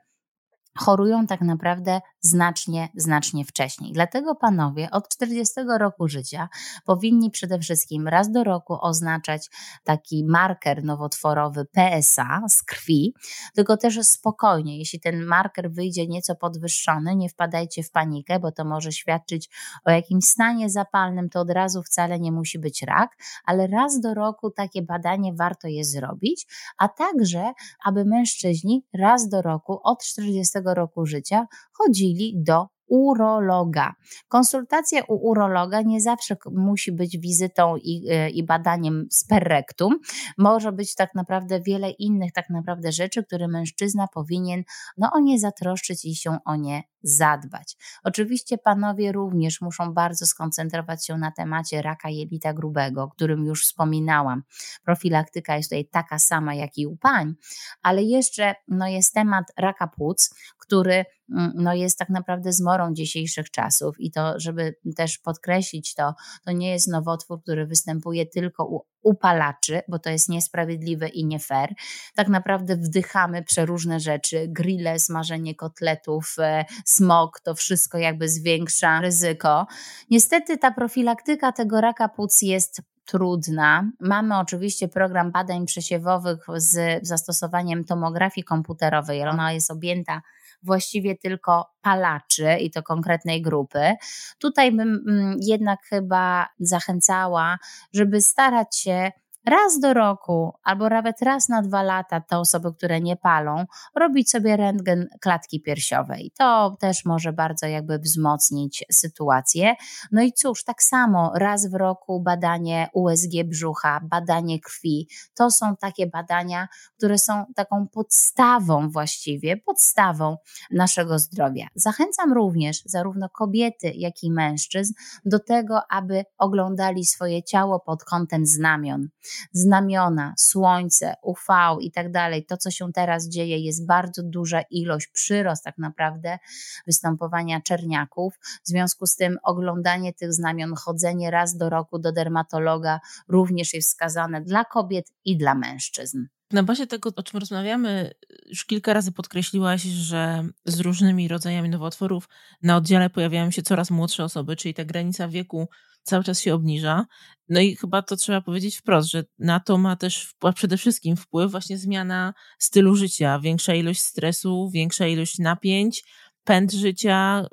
chorują tak naprawdę znacznie, znacznie wcześniej. Dlatego panowie od 40 roku życia powinni przede wszystkim raz do roku oznaczać taki marker nowotworowy PSA z krwi, tylko też spokojnie, jeśli ten marker wyjdzie nieco podwyższony, nie wpadajcie w panikę, bo to może świadczyć o jakimś stanie zapalnym, to od razu wcale nie musi być rak, ale raz do roku takie badanie warto je zrobić, a także, aby mężczyźni raz do roku od 40 roku życia chodzili do urologa. Konsultacja u urologa nie zawsze musi być wizytą i, e, i badaniem sperrektum. Może być tak naprawdę wiele innych tak naprawdę rzeczy, które mężczyzna powinien no, o nie zatroszczyć i się o nie zadbać. Oczywiście panowie również muszą bardzo skoncentrować się na temacie raka jelita grubego, o którym już wspominałam. Profilaktyka jest tutaj taka sama jak i u pań, ale jeszcze no, jest temat raka płuc, który mm, no, jest tak naprawdę zmorą dzisiejszych czasów i to, żeby też podkreślić to, to nie jest nowotwór, który występuje tylko u upalaczy, bo to jest niesprawiedliwe i nie fair. Tak naprawdę wdychamy przeróżne rzeczy, grille, smażenie kotletów, e, smog, to wszystko jakby zwiększa ryzyko. Niestety ta profilaktyka tego raka płuc jest trudna. Mamy oczywiście program badań przesiewowych z zastosowaniem tomografii komputerowej, ona jest objęta właściwie tylko palaczy i to konkretnej grupy. Tutaj bym mm, jednak chyba zachęcała, żeby starać się raz do roku albo nawet raz na dwa lata te osoby, które nie palą, robić sobie rentgen klatki piersiowej. To też może bardzo jakby wzmocnić sytuację. No i cóż, tak samo raz w roku badanie USG brzucha, badanie krwi. To są takie badania, które są taką podstawą właściwie, podstawą naszego zdrowia. Zachęcam również zarówno kobiety, jak i mężczyzn do tego, aby oglądali swoje ciało pod kątem znamion. Znamiona, słońce, UV i tak dalej, to co się teraz dzieje, jest bardzo duża ilość, przyrost tak naprawdę występowania czerniaków. W związku z tym oglądanie tych znamion, chodzenie raz do roku do dermatologa również jest wskazane dla kobiet i dla mężczyzn. Na bazie tego, o czym rozmawiamy, już kilka razy podkreśliłaś, że z różnymi rodzajami nowotworów na oddziale pojawiają się coraz młodsze osoby, czyli ta granica wieku cały czas się obniża. No i chyba to trzeba powiedzieć wprost, że na to ma też przede wszystkim wpływ właśnie zmiana stylu życia, większa ilość stresu, większa ilość napięć, pęd życia,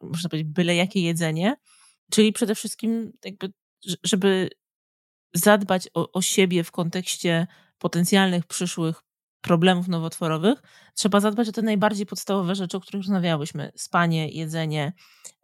można powiedzieć byle jakie jedzenie, czyli przede wszystkim jakby, żeby zadbać o, o siebie w kontekście potencjalnych przyszłych problemów nowotworowych, trzeba zadbać o te najbardziej podstawowe rzeczy, o których rozmawiałyśmy: spanie, jedzenie,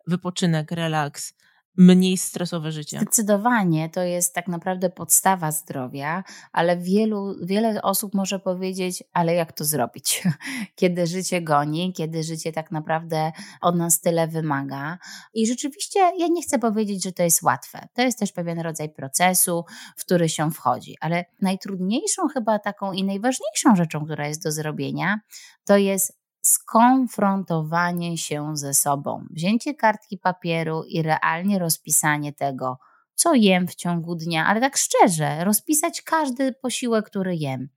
wypoczynek, relaks, mniej stresowe życie. Zdecydowanie to jest tak naprawdę podstawa zdrowia, ale wielu, wiele osób może powiedzieć, ale jak to zrobić? Kiedy życie goni, kiedy życie tak naprawdę od nas tyle wymaga. I rzeczywiście ja nie chcę powiedzieć, że to jest łatwe. To jest też pewien rodzaj procesu, w który się wchodzi, ale najtrudniejszą chyba taką i najważniejszą rzeczą, która jest do zrobienia, to jest skonfrontowanie się ze sobą, wzięcie kartki papieru i realnie rozpisanie tego, co jem w ciągu dnia, ale tak szczerze, rozpisać każdy posiłek, który jem.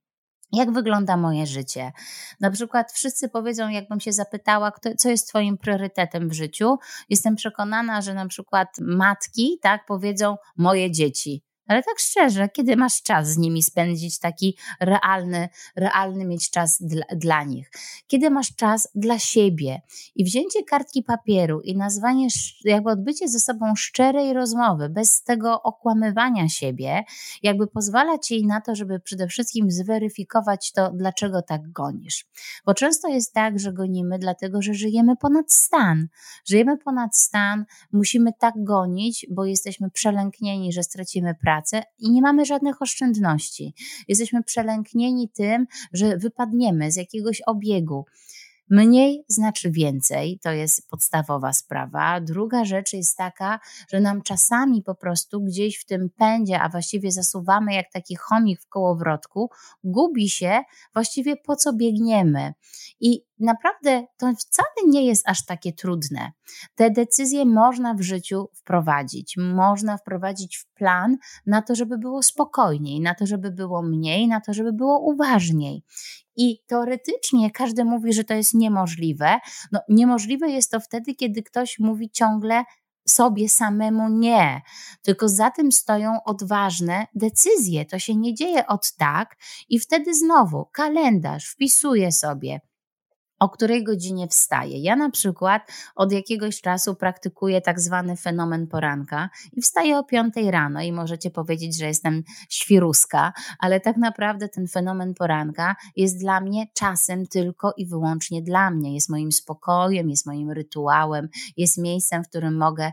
Jak wygląda moje życie? Na przykład wszyscy powiedzą, jakbym się zapytała, kto, co jest Twoim priorytetem w życiu. Jestem przekonana, że na przykład matki, tak, powiedzą moje dzieci. Ale tak szczerze, kiedy masz czas z nimi spędzić taki realny, realny mieć czas dla, dla nich? Kiedy masz czas dla siebie i wzięcie kartki papieru i nazwanie, jakby odbycie ze sobą szczerej rozmowy, bez tego okłamywania siebie, jakby pozwala ci na to, żeby przede wszystkim zweryfikować to, dlaczego tak gonisz. Bo często jest tak, że gonimy dlatego, że żyjemy ponad stan. Żyjemy ponad stan, musimy tak gonić, bo jesteśmy przelęknieni, że stracimy pracę i nie mamy żadnych oszczędności. Jesteśmy przelęknieni tym, że wypadniemy z jakiegoś obiegu. Mniej znaczy więcej, to jest podstawowa sprawa. Druga rzecz jest taka, że nam czasami po prostu gdzieś w tym pędzie, a właściwie zasuwamy jak taki chomik w kołowrotku, gubi się właściwie po co biegniemy. I naprawdę to wcale nie jest aż takie trudne. Te decyzje można w życiu wprowadzić. Można wprowadzić w plan na to, żeby było spokojniej, na to, żeby było mniej, na to, żeby było uważniej. I teoretycznie każdy mówi, że to jest niemożliwe. No, niemożliwe jest to wtedy, kiedy ktoś mówi ciągle sobie samemu nie, tylko za tym stoją odważne decyzje. To się nie dzieje od tak, i wtedy znowu kalendarz wpisuję sobie o której godzinie wstaję. Ja na przykład od jakiegoś czasu praktykuję tak zwany fenomen poranka i wstaję o 5 rano i możecie powiedzieć, że jestem świruska, ale tak naprawdę ten fenomen poranka jest dla mnie czasem tylko i wyłącznie dla mnie. Jest moim spokojem, jest moim rytuałem, jest miejscem, w którym mogę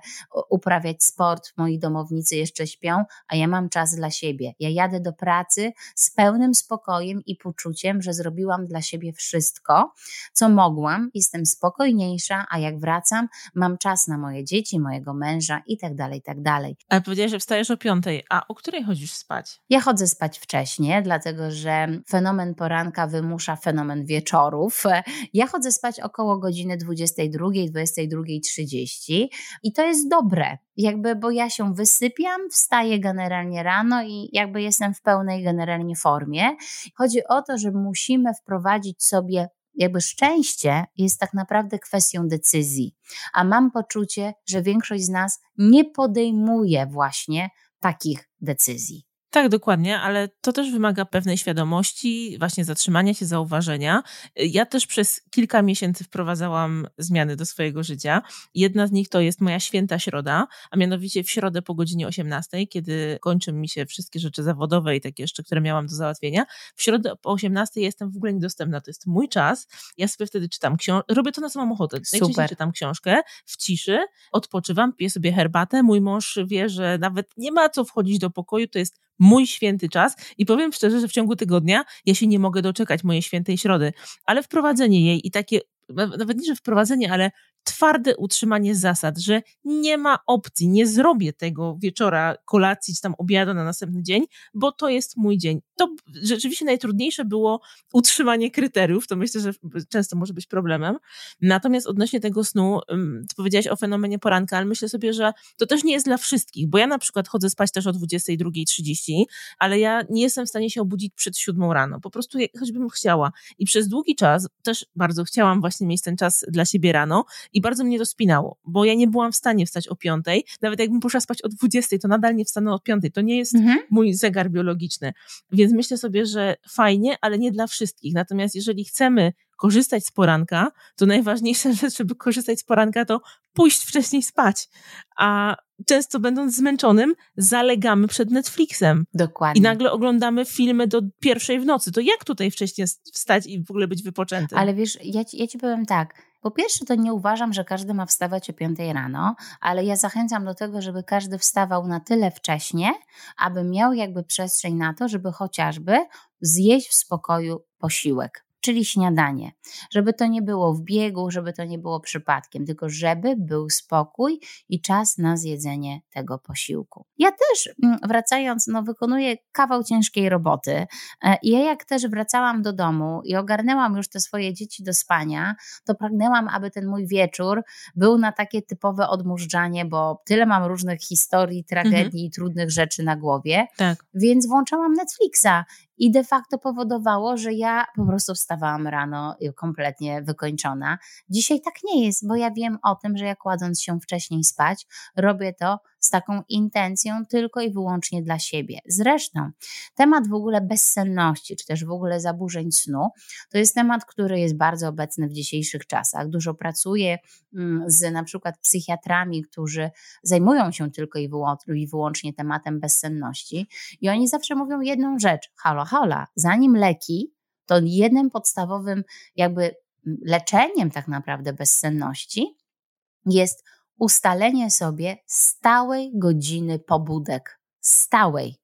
uprawiać sport. Moi domownicy jeszcze śpią, a ja mam czas dla siebie. Ja jadę do pracy z pełnym spokojem i poczuciem, że zrobiłam dla siebie wszystko, co mogłam, jestem spokojniejsza, a jak wracam, mam czas na moje dzieci, mojego męża i tak dalej, i tak dalej. Ale powiedziałeś, że wstajesz o piątej, a o której chodzisz spać? Ja chodzę spać wcześniej, dlatego że fenomen poranka wymusza fenomen wieczorów. Ja chodzę spać około godziny 22, 22.30 i to jest dobre, jakby, bo ja się wysypiam, wstaję generalnie rano i jakby jestem w pełnej generalnie formie. Chodzi o to, że musimy wprowadzić sobie jakby szczęście jest tak naprawdę kwestią decyzji, a mam poczucie, że większość z nas nie podejmuje właśnie takich decyzji. Tak, dokładnie, ale to też wymaga pewnej świadomości, właśnie zatrzymania się, zauważenia. Ja też przez kilka miesięcy wprowadzałam zmiany do swojego życia. Jedna z nich to jest moja święta środa, a mianowicie w środę po godzinie 18, kiedy kończą mi się wszystkie rzeczy zawodowe i takie jeszcze, które miałam do załatwienia. W środę po 18 jestem w ogóle niedostępna. To jest mój czas. Ja sobie wtedy czytam książkę, robię to na samą ochotę. Najczęściej czytam książkę w ciszy, odpoczywam, piję sobie herbatę. Mój mąż wie, że nawet nie ma co wchodzić do pokoju, to jest mój święty czas i powiem szczerze, że w ciągu tygodnia ja się nie mogę doczekać mojej świętej środy, ale wprowadzenie jej i takie nawet nie, że wprowadzenie, ale twarde utrzymanie zasad, że nie ma opcji, nie zrobię tego wieczora, kolacji czy tam obiadu na następny dzień, bo to jest mój dzień. To rzeczywiście najtrudniejsze było utrzymanie kryteriów, to myślę, że często może być problemem. Natomiast odnośnie tego snu, ty powiedziałaś o fenomenie poranka, ale myślę sobie, że to też nie jest dla wszystkich, bo ja na przykład chodzę spać też o 22.30, ale ja nie jestem w stanie się obudzić przed 7 rano, po prostu choćbym chciała. I przez długi czas też bardzo chciałam właśnie mieć ten czas dla siebie rano i bardzo mnie to spinało, bo ja nie byłam w stanie wstać o piątej, nawet jakbym poszła spać o dwudziestej, to nadal nie wstanę o piątej, to nie jest mhm. mój zegar biologiczny, więc myślę sobie, że fajnie, ale nie dla wszystkich, natomiast jeżeli chcemy korzystać z poranka, to najważniejsza rzecz, żeby korzystać z poranka, to pójść wcześniej spać. A często będąc zmęczonym, zalegamy przed Netflixem. Dokładnie. I nagle oglądamy filmy do pierwszej w nocy. To jak tutaj wcześniej wstać i w ogóle być wypoczętym? Ale wiesz, ja ci, ja ci powiem tak. Po pierwsze, to nie uważam, że każdy ma wstawać o 5 rano, ale ja zachęcam do tego, żeby każdy wstawał na tyle wcześnie, aby miał jakby przestrzeń na to, żeby chociażby zjeść w spokoju posiłek czyli śniadanie. Żeby to nie było w biegu, żeby to nie było przypadkiem, tylko żeby był spokój i czas na zjedzenie tego posiłku. Ja też, mm, wracając, no, wykonuję kawał ciężkiej roboty. E, I ja, jak też wracałam do domu i ogarnęłam już te swoje dzieci do spania, to pragnęłam, aby ten mój wieczór był na takie typowe odmurzanie, bo tyle mam różnych historii, tragedii mhm. i trudnych rzeczy na głowie. Tak. Więc włączałam Netflixa i de facto powodowało, że ja po prostu wstawałam rano kompletnie wykończona. Dzisiaj tak nie jest, bo ja wiem o tym, że ja kładąc się wcześniej spać, robię to z taką intencją tylko i wyłącznie dla siebie. Zresztą temat w ogóle bezsenności, czy też w ogóle zaburzeń snu, to jest temat, który jest bardzo obecny w dzisiejszych czasach. Dużo pracuję mm, z na przykład psychiatrami, którzy zajmują się tylko i wyłącznie tematem bezsenności i oni zawsze mówią jedną rzecz, halo, halo, zanim leki, to jednym podstawowym jakby leczeniem tak naprawdę bezsenności jest ustalenie sobie stałej godziny pobudek. Stałej.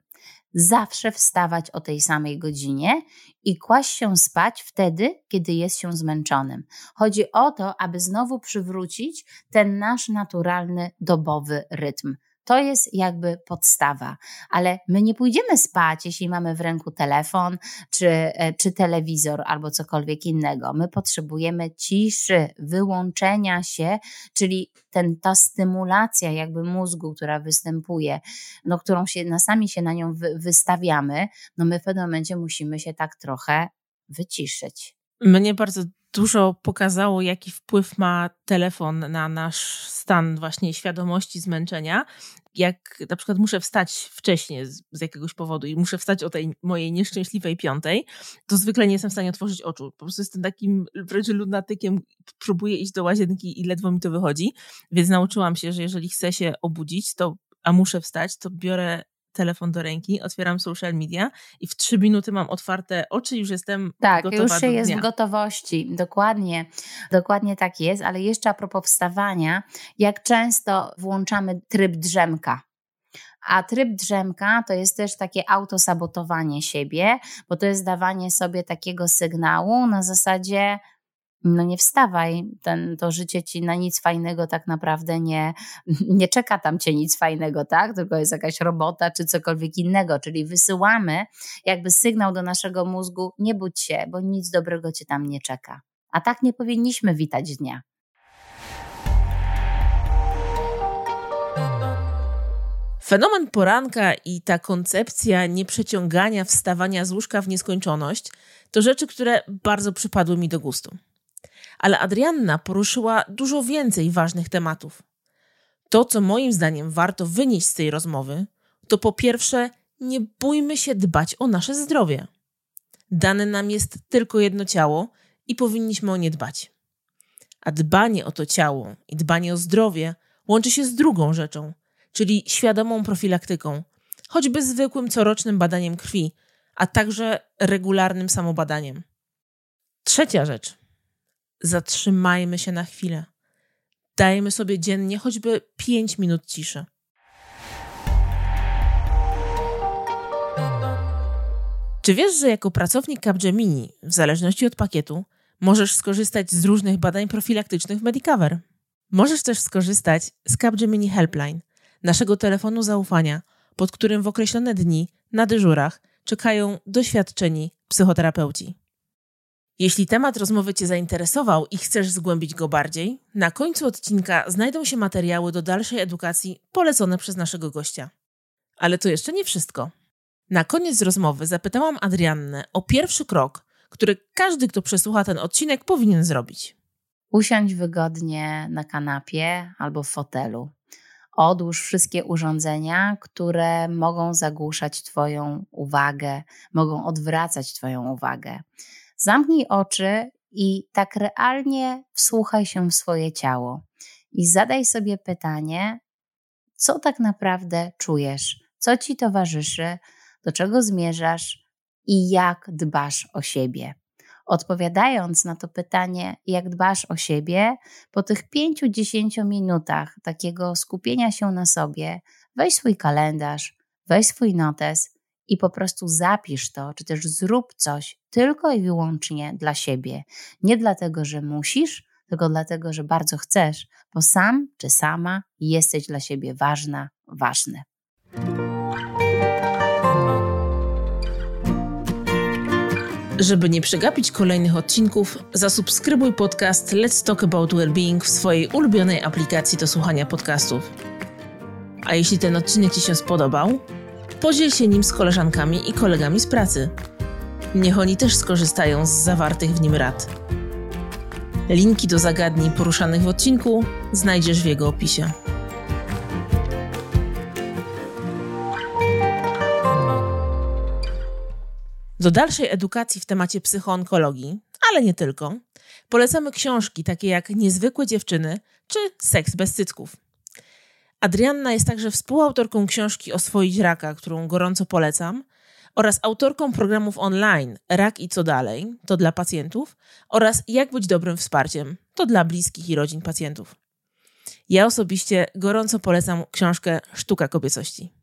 Zawsze wstawać o tej samej godzinie i kłaść się spać wtedy, kiedy jest się zmęczonym. Chodzi o to, aby znowu przywrócić ten nasz naturalny dobowy rytm. To jest jakby podstawa, ale my nie pójdziemy spać, jeśli mamy w ręku telefon, czy, e, czy telewizor, albo cokolwiek innego. My potrzebujemy ciszy, wyłączenia się, czyli ten, ta stymulacja jakby mózgu, która występuje, no, którą się, na sami się na nią wy, wystawiamy, no my w pewnym momencie musimy się tak trochę wyciszyć. Mnie bardzo dużo pokazało, jaki wpływ ma telefon na nasz stan właśnie świadomości zmęczenia. Jak na przykład muszę wstać wcześniej z, z, jakiegoś powodu i muszę wstać o tej mojej nieszczęśliwej piątej, to zwykle nie jestem w stanie otworzyć oczu. Po prostu jestem takim wręcz lunatykiem, próbuję iść do łazienki i ledwo mi to wychodzi. Więc nauczyłam się, że jeżeli chcę się obudzić, to a muszę wstać, to biorę telefon do ręki, otwieram social media i w trzy minuty mam otwarte oczy, już jestem tak, gotowa już się jest w gotowości. Dokładnie, dokładnie tak jest, ale jeszcze a propos wstawania, jak często włączamy tryb drzemka. A tryb drzemka to jest też takie autosabotowanie siebie, bo to jest dawanie sobie takiego sygnału na zasadzie no nie wstawaj, ten, to życie ci na nic fajnego tak naprawdę nie, nie czeka tam cię nic fajnego, tak? Tylko jest jakaś robota czy cokolwiek innego, czyli wysyłamy jakby sygnał do naszego mózgu, nie budź się, bo nic dobrego cię tam nie czeka. A tak nie powinniśmy witać dnia. Fenomen poranka i ta koncepcja nieprzeciągania wstawania z łóżka w nieskończoność to rzeczy, które bardzo przypadły mi do gustu ale Adrianna poruszyła dużo więcej ważnych tematów. To, co moim zdaniem warto wynieść z tej rozmowy, to po pierwsze nie bójmy się dbać o nasze zdrowie. Dane nam jest tylko jedno ciało i powinniśmy o nie dbać. A dbanie o to ciało i dbanie o zdrowie łączy się z drugą rzeczą, czyli świadomą profilaktyką, choćby zwykłym corocznym badaniem krwi, a także regularnym samobadaniem. Trzecia rzecz. Zatrzymajmy się na chwilę. Dajmy sobie dziennie choćby 5 minut ciszy. Czy wiesz, że jako pracownik Capgemini, w zależności od pakietu, możesz skorzystać z różnych badań profilaktycznych w Medicover? Możesz też skorzystać z Capgemini Helpline, naszego telefonu zaufania, pod którym w określone dni na dyżurach czekają doświadczeni psychoterapeuci. Jeśli temat rozmowy Cię zainteresował i chcesz zgłębić go bardziej, na końcu odcinka znajdą się materiały do dalszej edukacji polecone przez naszego gościa. Ale to jeszcze nie wszystko. Na koniec rozmowy zapytałam Adriannę o pierwszy krok, który każdy, kto przesłucha ten odcinek, powinien zrobić. Usiądź wygodnie na kanapie albo w fotelu. Odłóż wszystkie urządzenia, które mogą zagłuszać Twoją uwagę, mogą odwracać Twoją uwagę. Zamknij oczy i tak realnie wsłuchaj się w swoje ciało i zadaj sobie pytanie, co tak naprawdę czujesz, co ci towarzyszy, do czego zmierzasz? I jak dbasz o siebie. Odpowiadając na to pytanie, jak dbasz o siebie, po tych 5-10 minutach takiego skupienia się na sobie, weź swój kalendarz, weź swój notes i po prostu zapisz to, czy też zrób coś tylko i wyłącznie dla siebie. Nie dlatego, że musisz, tylko dlatego, że bardzo chcesz, bo sam czy sama jesteś dla siebie ważna, ważny. Żeby nie przegapić kolejnych odcinków, zasubskrybuj podcast Let's Talk About Wellbeing w swojej ulubionej aplikacji do słuchania podcastów. A jeśli ten odcinek Ci się spodobał, podziel się nim z koleżankami i kolegami z pracy. Niech oni też skorzystają z zawartych w nim rad. Linki do zagadnień poruszanych w odcinku znajdziesz w jego opisie. Do dalszej edukacji w temacie psychoonkologii, ale nie tylko, polecamy książki takie jak Niezwykłe dziewczyny czy Seks bez cycków. Adrianna jest także współautorką książki Oswoić raka, którą gorąco polecam, oraz autorką programów online Rak i co dalej, to dla pacjentów, oraz Jak być dobrym wsparciem, to dla bliskich i rodzin pacjentów. Ja osobiście gorąco polecam książkę Sztuka kobiecości.